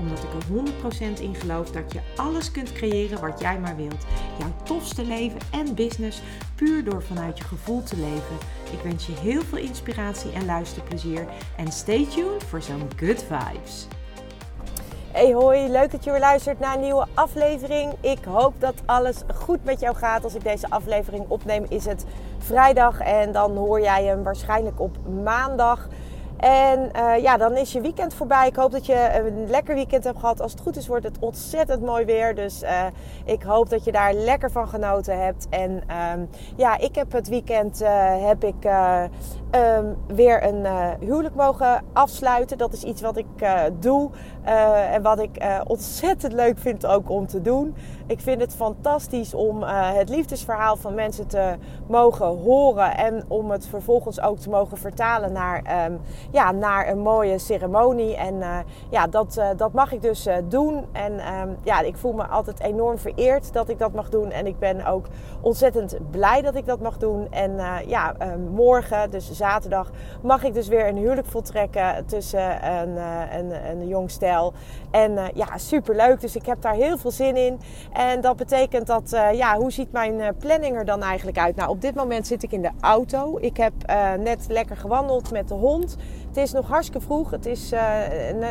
Omdat ik er 100% in geloof dat je alles kunt creëren wat jij maar wilt. Jouw tofste leven en business puur door vanuit je gevoel te leven. Ik wens je heel veel inspiratie en luisterplezier. En stay tuned voor zo'n good vibes. Hey hoi, leuk dat je weer luistert naar een nieuwe aflevering. Ik hoop dat alles goed met jou gaat. Als ik deze aflevering opneem is het vrijdag en dan hoor jij hem waarschijnlijk op maandag. En uh, ja, dan is je weekend voorbij. Ik hoop dat je een lekker weekend hebt gehad. Als het goed is, wordt het ontzettend mooi weer. Dus uh, ik hoop dat je daar lekker van genoten hebt. En um, ja, ik heb het weekend uh, heb ik, um, weer een huwelijk mogen afsluiten. Dat is iets wat ik doe. en wat ik ontzettend leuk vind ook om te doen. Ik vind het fantastisch om het liefdesverhaal van mensen te mogen horen. En om het vervolgens ook te mogen vertalen naar um, ja, naar een mooie ceremonie. En ja, dat, dat mag ik dus doen. En um, ja, ik voel me altijd enorm vereerd dat ik dat mag doen. En ik ben ook ontzettend blij dat ik dat mag doen. En ja, morgen, dus zaterdag, mag ik dus weer een huwelijk voltrekken tussen een, een, een jong stel. En ja, super leuk. Dus ik heb daar heel veel zin in. En dat betekent dat, ja, hoe ziet mijn planning er dan eigenlijk uit? Nou, op dit moment zit ik in de auto. Ik heb net lekker gewandeld met de hond. Het is nog hartstikke vroeg. Het is uh,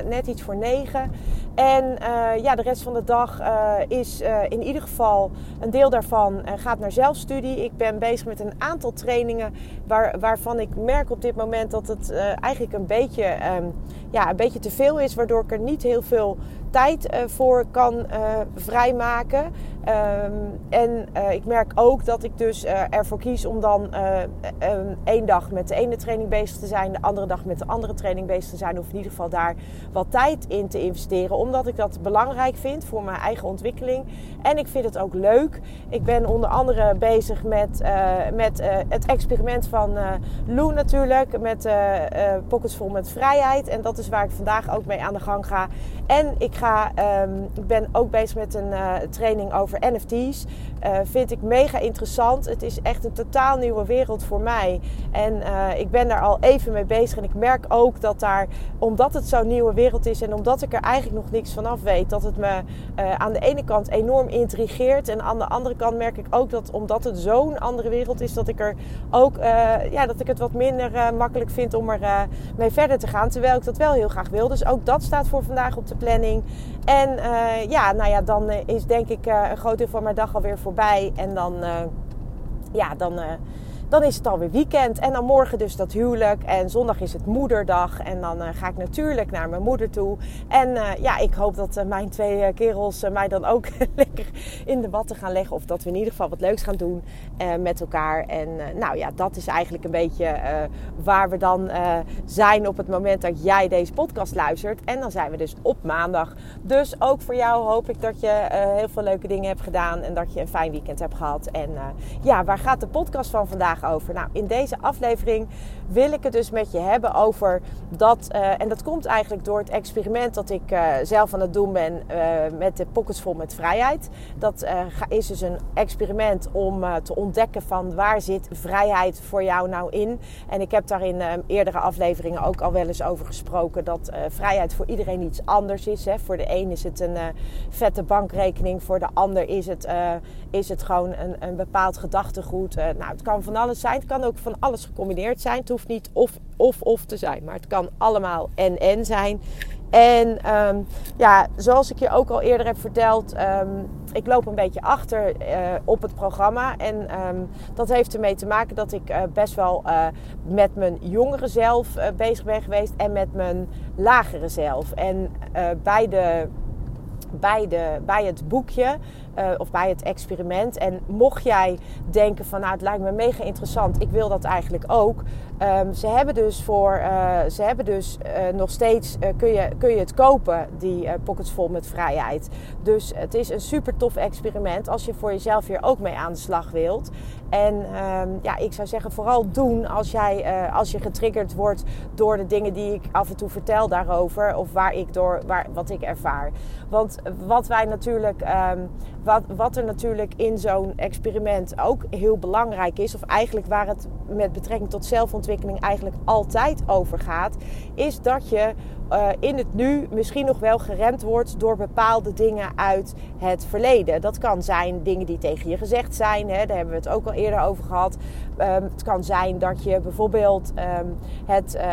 net iets voor negen. En uh, ja, de rest van de dag uh, is in ieder geval een deel daarvan gaat naar zelfstudie. Ik ben bezig met een aantal trainingen waar, waarvan ik merk op dit moment dat het eigenlijk een beetje, um, ja, een beetje te veel is. Waardoor ik er niet heel veel tijd uh, voor kan uh, vrijmaken. Um, en uh, ik merk ook dat ik dus ervoor kies om dan één dag met de ene training bezig te zijn, de andere dag met de andere training bezig te zijn. Of in ieder geval daar wat tijd in te investeren. Omdat ik dat belangrijk vind voor mijn eigen ontwikkeling. En ik vind het ook leuk. Ik ben onder andere bezig met, met het experiment van Lou natuurlijk. Met Pockets Vol met Vrijheid. En dat is waar ik vandaag ook mee aan de gang ga. En ik um, ik ben ook bezig met een uh, training over NFT's. Uh, vind ik mega interessant. Het is echt een totaal nieuwe wereld voor mij. En uh, ik ben daar al even mee bezig. En ik merk ook dat daar, omdat het zo'n nieuwe wereld is en omdat ik er eigenlijk nog niks vanaf weet, dat het me aan de ene kant enorm intrigeert. En aan de andere kant merk ik ook dat omdat het zo'n andere wereld is, dat ik er ook, ja, dat ik het wat minder makkelijk vind om er mee verder te gaan. Terwijl ik dat wel heel graag wil. Dus ook dat staat voor vandaag op de planning. En uh, ja, nou ja, dan is denk ik uh, een groot deel van mijn dag alweer voorbij. En dan, ja, dan dan is het alweer weekend. En dan morgen dus dat huwelijk. En zondag is het moederdag. En dan uh, ga ik natuurlijk naar mijn moeder toe. En uh, ja, ik hoop dat uh, mijn twee kerels mij dan ook lekker in de watten gaan leggen. Of dat we in ieder geval wat leuks gaan doen met elkaar. En nou ja, dat is eigenlijk een beetje waar we dan zijn op het moment dat jij deze podcast luistert. En dan zijn we dus op maandag. Dus ook voor jou hoop ik dat je heel veel leuke dingen hebt gedaan. En dat je een fijn weekend hebt gehad. En ja, waar gaat de podcast van vandaag over? Nou, in deze aflevering wil ik het dus met je hebben over dat. Uh, en dat komt eigenlijk door het experiment dat ik uh, zelf aan het doen ben uh, met de Pockets Vol met Vrijheid. Dat is dus een experiment om te ontdekken van waar zit vrijheid voor jou nou in. En ik heb daar in eerdere afleveringen ook al wel eens over gesproken dat vrijheid voor iedereen iets anders is. Hè. Voor de een is het een vette bankrekening, voor de ander is het, is het gewoon een, een bepaald gedachtegoed. nou, het kan van alles zijn. Het kan ook van alles gecombineerd zijn. Het hoeft niet of, of, of te zijn. Maar het kan allemaal en, en zijn. En um, ja, zoals ik je ook al eerder heb verteld, um, ik loop een beetje achter uh, op het programma. En um, dat heeft ermee te maken dat ik uh, best wel uh, met mijn jongere zelf bezig ben geweest en met mijn lagere zelf. En bij, de, bij, de, bij het boekje uh, of bij het experiment. En mocht jij denken van nou het lijkt me mega interessant, ik wil dat eigenlijk ook. Um, ze hebben dus voor, uh, ze hebben dus uh, nog steeds kun, je, kun je het kopen, die pockets vol met vrijheid. Dus het is een super tof experiment als je voor jezelf hier ook mee aan de slag wilt. En ehm, ja, ik zou zeggen, vooral doen als, jij, als je getriggerd wordt door de dingen die ik af en toe vertel daarover. Of waar ik door, waar, wat ik ervaar. Want wat wij natuurlijk, um, wat, wat er natuurlijk in zo'n experiment ook heel belangrijk is, of eigenlijk waar het met betrekking tot zelfontwikkeling eigenlijk altijd over gaat, is dat je uh, in het nu misschien nog wel geremd wordt door bepaalde dingen uit het verleden. Dat kan zijn dingen die tegen je gezegd zijn, hè, daar hebben we het ook al eerder over gehad. Um, het kan zijn dat je bijvoorbeeld um, het, uh,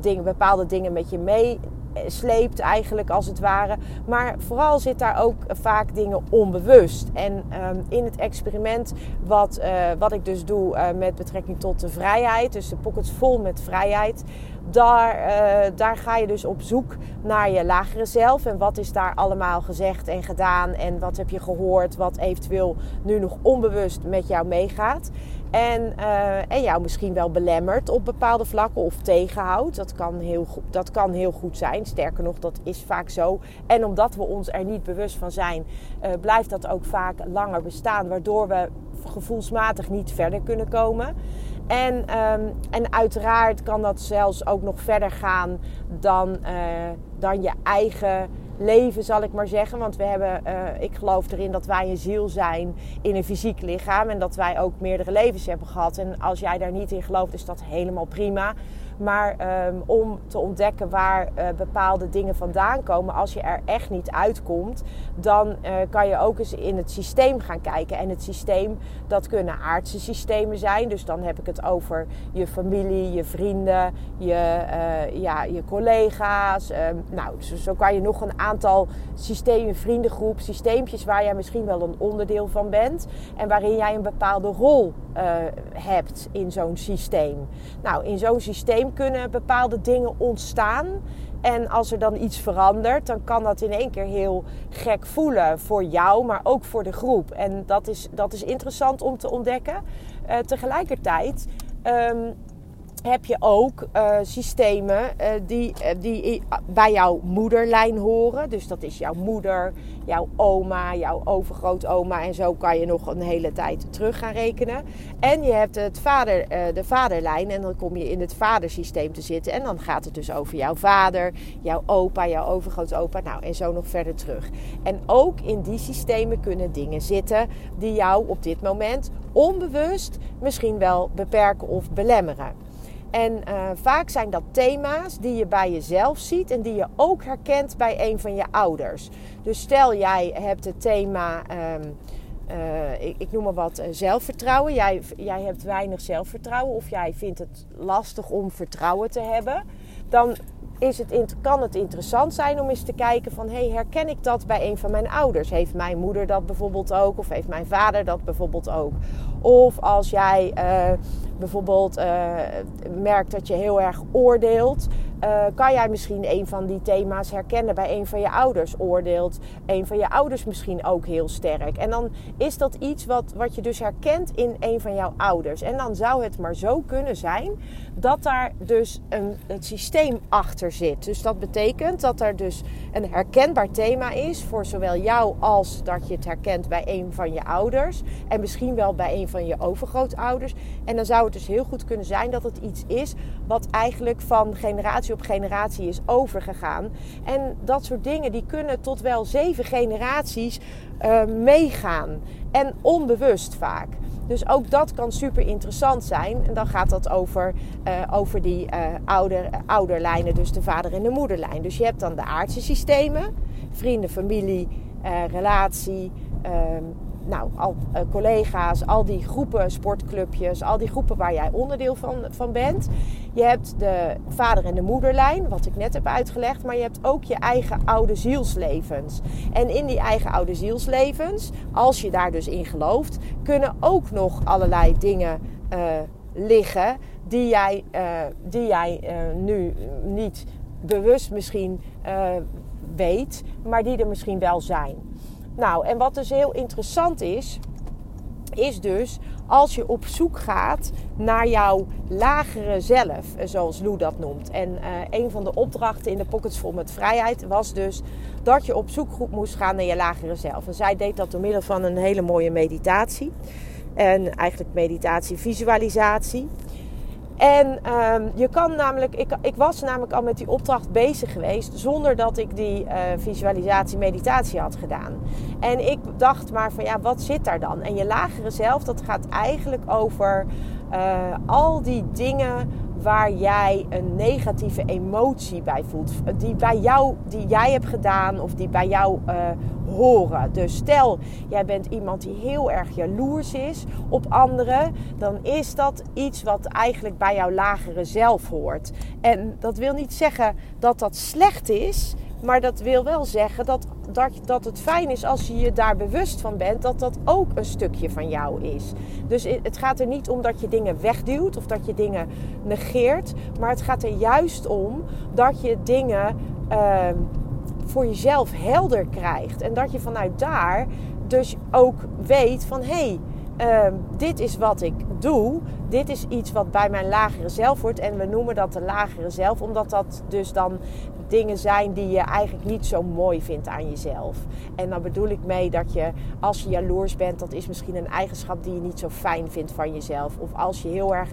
ding, bepaalde dingen met je mee sleept eigenlijk als het ware. Maar vooral zit daar ook vaak dingen onbewust. En um, in het experiment wat, uh, wat ik dus doe uh, met betrekking tot de vrijheid, dus de pockets vol met vrijheid, daar, uh, daar ga je dus op zoek naar je lagere zelf. En wat is daar allemaal gezegd en gedaan en wat heb je gehoord, wat eventueel nu nog onbewust met jou meegaat. En, uh, en jou misschien wel belemmert op bepaalde vlakken of tegenhoudt. Dat kan, heel, dat kan heel goed zijn. Sterker nog, dat is vaak zo. En omdat we ons er niet bewust van zijn, uh, blijft dat ook vaak langer bestaan. Waardoor we gevoelsmatig niet verder kunnen komen. En, um, en uiteraard kan dat zelfs ook nog verder gaan dan, uh, dan je eigen leven, zal ik maar zeggen. Want we hebben, uh, ik geloof erin dat wij een ziel zijn in een fysiek lichaam. En dat wij ook meerdere levens hebben gehad. En als jij daar niet in gelooft, is dat helemaal prima. Maar um, om te ontdekken waar uh, bepaalde dingen vandaan komen, als je er echt niet uitkomt, dan uh, kan je ook eens in het systeem gaan kijken. En het systeem, dat kunnen aardse systemen zijn. Dus dan heb ik het over je familie, je vrienden, je, uh, ja, je collega's. Um, nou, zo, zo, kan je nog een aantal systemen, vriendengroep, systeempjes waar jij misschien wel een onderdeel van bent. En waarin jij een bepaalde rol hebt in zo'n systeem. Nou, in zo'n kunnen bepaalde dingen ontstaan. En als er dan iets verandert, dan kan dat in één keer heel gek voelen voor jou, maar ook voor de groep. En dat is, dat is interessant om te ontdekken. Uh, tegelijkertijd um, heb je ook uh, systemen uh, die, uh, die bij jouw moederlijn horen. Dus dat is jouw moeder, jouw oma, jouw overgrootoma. En zo kan je nog een hele tijd terug gaan rekenen. En je hebt het vader, de vaderlijn. En dan kom je in het vadersysteem te zitten. En dan gaat het dus over jouw vader, jouw opa, jouw overgrootopa. Nou, en zo nog verder terug. En ook in die systemen kunnen dingen zitten die jou op dit moment onbewust misschien wel beperken of belemmeren. En uh, vaak zijn dat thema's die je bij jezelf ziet en die je ook herkent bij een van je ouders. Dus stel jij hebt het thema, um, uh, ik, ik, noem maar wat, uh, zelfvertrouwen. Jij, jij hebt weinig zelfvertrouwen of jij vindt het lastig om vertrouwen te hebben. Dan is het, kan het interessant zijn om eens te kijken van... hey, herken ik dat bij een van mijn ouders? Heeft mijn moeder dat bijvoorbeeld ook? Of heeft mijn vader dat bijvoorbeeld ook? Of als jij uh, bijvoorbeeld uh, merkt dat je heel erg oordeelt... Uh, kan jij misschien een van die thema's herkennen bij een van je ouders? Oordeelt een van je ouders misschien ook heel sterk? En dan is dat iets wat, wat je dus herkent in een van jouw ouders. En dan zou het maar zo kunnen zijn dat daar dus een, een systeem achter zit. Dus dat betekent dat er dus een herkenbaar thema is voor zowel jou als dat je het herkent bij een van je ouders. En misschien wel bij een van je overgrootouders. En dan zou het dus heel goed kunnen zijn dat het iets is wat eigenlijk van generatie op generatie is overgegaan. En dat soort dingen die kunnen tot wel zeven generaties uh, meegaan. En onbewust vaak. Dus ook dat kan super interessant zijn. En dan gaat dat over, uh, over die uh, ouder, ouderlijnen, dus de vader- en de moederlijn. Dus je hebt dan de aardse systemen, vrienden, familie, relatie, ehm, nou, al, uh, collega's, al die groepen, sportclubjes, al die groepen waar jij onderdeel van, van bent. Je hebt de vader- en de moederlijn, wat ik net heb uitgelegd, maar je hebt ook je eigen oude zielslevens. En in die eigen oude zielslevens, als je daar dus in gelooft, kunnen ook nog allerlei dingen uh, liggen die jij, uh, die jij nu niet bewust misschien weet, maar die er misschien wel zijn. Nou, en wat dus heel interessant is, is dus als je op zoek gaat naar jouw lagere zelf, zoals Lou dat noemt. En uh, een van de opdrachten in de Pockets vol met vrijheid was dus dat je op zoek moest gaan naar je lagere zelf. En zij deed dat door middel van een hele mooie meditatie. En eigenlijk meditatie, visualisatie. En ehm, je kan namelijk, ik, ik was namelijk al met die opdracht bezig geweest zonder dat ik die uh, visualisatie, meditatie had gedaan. En ik dacht maar van ja, wat zit daar dan? En je lagere zelf, dat gaat eigenlijk over uh, al die dingen waar jij een negatieve emotie bij voelt. Die bij jou, die jij hebt gedaan of die bij jou uh, horen. Dus stel, jij bent iemand die heel erg jaloers is op anderen, dan is dat iets wat eigenlijk bij jouw lagere zelf hoort. En dat wil niet zeggen dat dat slecht is. Maar dat wil wel zeggen dat, dat, dat het fijn is als je je daar bewust van bent dat dat ook een stukje van jou is. Dus het gaat er niet om dat je dingen wegduwt of dat je dingen negeert. Maar het gaat er juist om dat je dingen uh, voor jezelf helder krijgt. En dat je vanuit daar dus ook weet van hé. Hey, uh, dit is wat ik doe. Dit is iets wat bij mijn lagere zelf hoort. En we noemen dat de lagere zelf, omdat dat dus dan dingen zijn die je eigenlijk niet zo mooi vindt aan jezelf. En dan bedoel ik mee dat je, als je jaloers bent, dat is misschien een eigenschap die je niet zo fijn vindt van jezelf. Of als je heel erg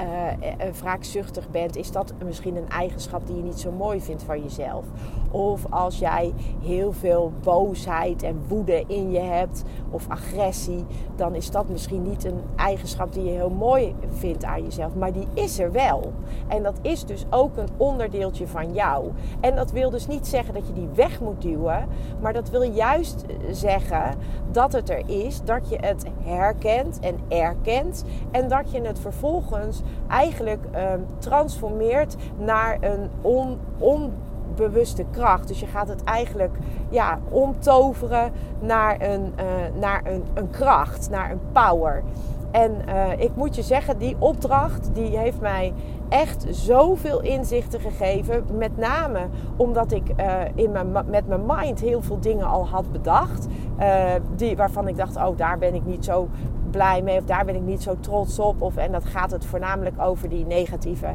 uh, wraakzuchtig bent, is dat misschien een eigenschap die je niet zo mooi vindt van jezelf. Of als jij heel veel boosheid en woede in je hebt, of agressie, dan is dat misschien niet een eigenschap die je heel mooi vindt aan jezelf. Maar die is er wel. En dat is dus ook een onderdeeltje van jou. En dat wil dus niet zeggen dat je die weg moet duwen, maar dat wil juist zeggen dat het er is, dat je het herkent en erkent en dat je het vervolgens eigenlijk um, transformeert naar een on, onbewuste kracht. Dus je gaat het eigenlijk ja, omtoveren naar, een, uh, naar een, een kracht, naar een power. En uh, ik moet je zeggen, die opdracht die heeft mij echt zoveel inzichten gegeven. Met name omdat ik uh, in mijn, met mijn mind heel veel dingen al had bedacht. Uh, die, waarvan ik dacht, oh daar ben ik niet zo blij mee. Of daar ben ik niet zo trots op. Of, en dat gaat het voornamelijk over die negatieve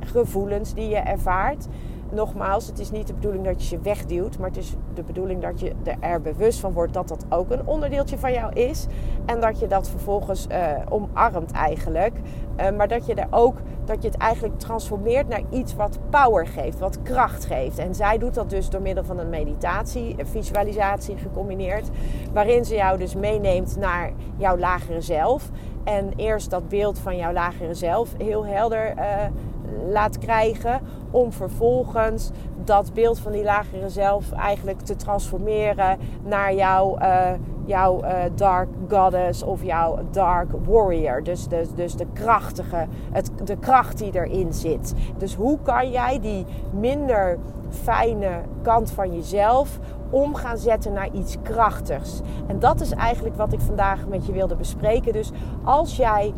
gevoelens die je ervaart nogmaals, het is niet de bedoeling dat je je wegduwt, maar het is de bedoeling dat je er bewust van wordt dat dat ook een onderdeeltje van jou is. En dat je dat vervolgens uh, omarmt eigenlijk. Uh, maar dat je er ook, dat je het eigenlijk transformeert naar iets wat power geeft, wat kracht geeft. En zij doet dat dus door middel van een meditatie, visualisatie gecombineerd. Waarin ze jou dus meeneemt naar jouw lagere zelf. En eerst dat beeld van jouw lagere zelf heel helder uh, laat krijgen. Om vervolgens dat beeld van die lagere zelf eigenlijk te transformeren naar jouw, uh, jouw uh, dark goddess of jouw dark warrior. Dus de, dus de krachtige, het, de kracht die erin zit. Dus hoe kan jij die minder fijne kant van jezelf om gaan zetten naar iets krachtigs. En dat is eigenlijk wat ik vandaag met je wilde bespreken. Dus als jij,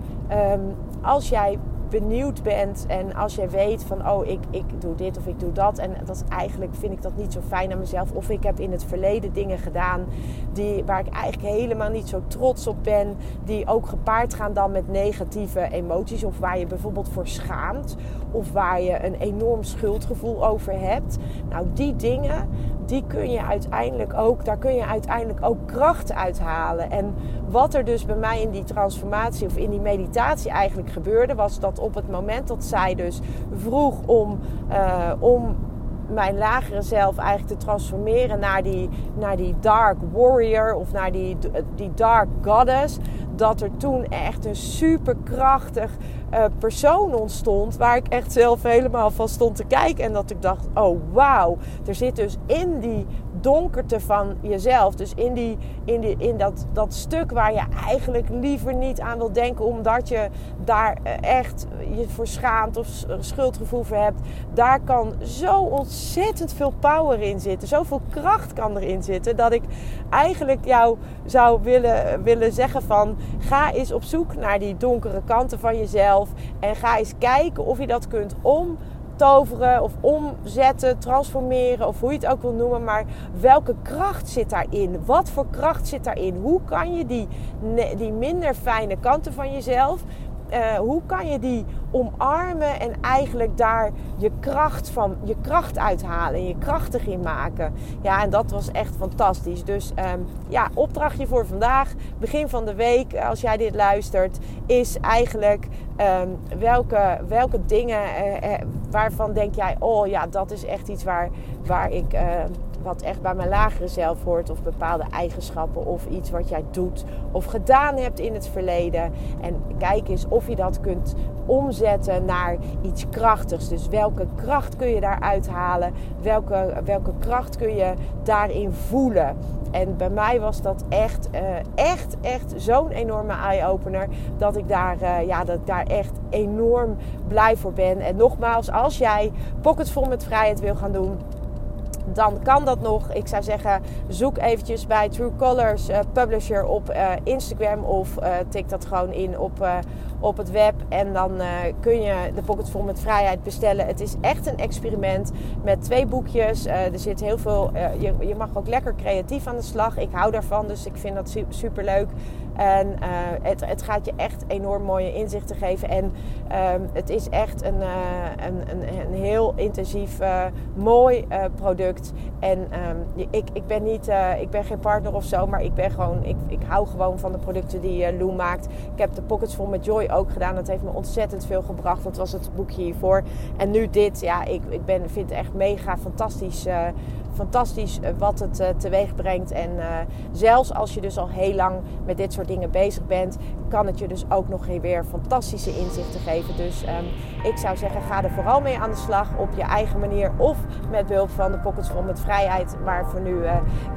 um, als jij benieuwd bent en als jij weet van oh ik, ik doe dit of ik doe dat. En dat is eigenlijk vind ik dat niet zo fijn aan mezelf. Of ik heb in het verleden dingen gedaan die, waar ik eigenlijk helemaal niet zo trots op ben. Die ook gepaard gaan dan met negatieve emoties. Of waar je bijvoorbeeld voor schaamt. Of waar je een enorm schuldgevoel over hebt. Nou die dingen die kun je uiteindelijk ook, daar kun je uiteindelijk ook kracht uithalen. En wat er dus bij mij in die transformatie of in die meditatie eigenlijk gebeurde, was dat op het moment dat zij dus vroeg om, uh, om mijn lagere zelf eigenlijk te transformeren naar die, naar die dark warrior of naar die, die dark goddess. Dat er toen echt een superkrachtig uh, persoon ontstond. Waar ik echt zelf helemaal van stond te kijken. En dat ik dacht: oh wauw. Er zit dus in die donkerte van jezelf. Dus in, die, in, die, in dat, dat stuk waar je eigenlijk liever niet aan wil denken. Omdat je daar eh, echt je voor schaamt of schuldgevoel voor hebt. Daar kan zo ontzettend veel power in zitten. Zoveel kracht kan erin zitten. Dat ik eigenlijk jou zou willen, willen zeggen van... Ga eens op zoek naar die donkere kanten van jezelf en ga eens kijken of je dat kunt omtoveren of omzetten, transformeren of hoe je het ook wil noemen. Maar welke kracht zit daarin? Wat voor kracht zit daarin? Hoe kan je die, die minder fijne kanten van jezelf eh, hoe kan je die omarmen en eigenlijk daar je kracht van je kracht uithalen en je krachtig in maken. Ja, en dat was echt fantastisch. Dus um, ja, opdrachtje voor vandaag, begin van de week, als jij dit luistert, is eigenlijk ehm, welke, welke dingen uh, waarvan denk jij, oh ja, dat is echt iets waar, waar ik wat echt bij mijn lagere zelf hoort. Of bepaalde eigenschappen of iets wat jij doet of gedaan hebt in het verleden. En kijk eens of je dat kunt omzetten naar iets krachtigs. Dus welke kracht kun je daaruit halen? Welke, welke kracht kun je daarin voelen? En bij mij was dat echt, uh, echt, echt zo'n enorme eye-opener. Dat ik daar, uh, ja, dat ik daar echt enorm blij voor ben. En nogmaals, als jij Pockets vol met vrijheid wil gaan doen dan kan dat nog. Ik zou zeggen, zoek eventjes bij True Colors uh, Publisher op uh, Instagram of uh, tik dat gewoon in op, op het web. En dan kun je de Pocket Vol met Vrijheid bestellen. Het is echt een experiment met twee boekjes. er zit heel veel, je, je mag ook lekker creatief aan de slag. Ik hou daarvan, dus ik vind dat super leuk. En uh, het, het, gaat je echt enorm mooie inzichten geven. En um, het is echt een, uh, een, een, een, heel intensief, uh, mooi product. En um, ik, ik, ben niet, ik ben geen partner of zo, maar ik ben gewoon, ik, ik hou gewoon van de producten die Lou maakt. Ik heb de Pockets vol met Joy ook gedaan. Dat heeft me ontzettend veel gebracht. Dat was het boekje hiervoor. En nu dit, ja, ik, ik ben, vind het echt mega fantastisch fantastisch eh, wat het uh, teweeg brengt. En uh, zelfs als je dus al heel lang met dit soort dingen bezig bent, kan het je dus ook nog weer fantastische inzichten geven. Dus um, ik zou zeggen, ga er vooral mee aan de slag op je eigen manier of met behulp van de Pockets Vol met Vrijheid. Maar voor nu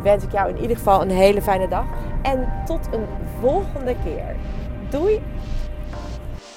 wens ik jou in ieder geval een hele fijne dag. En tot een volgende keer. Doei!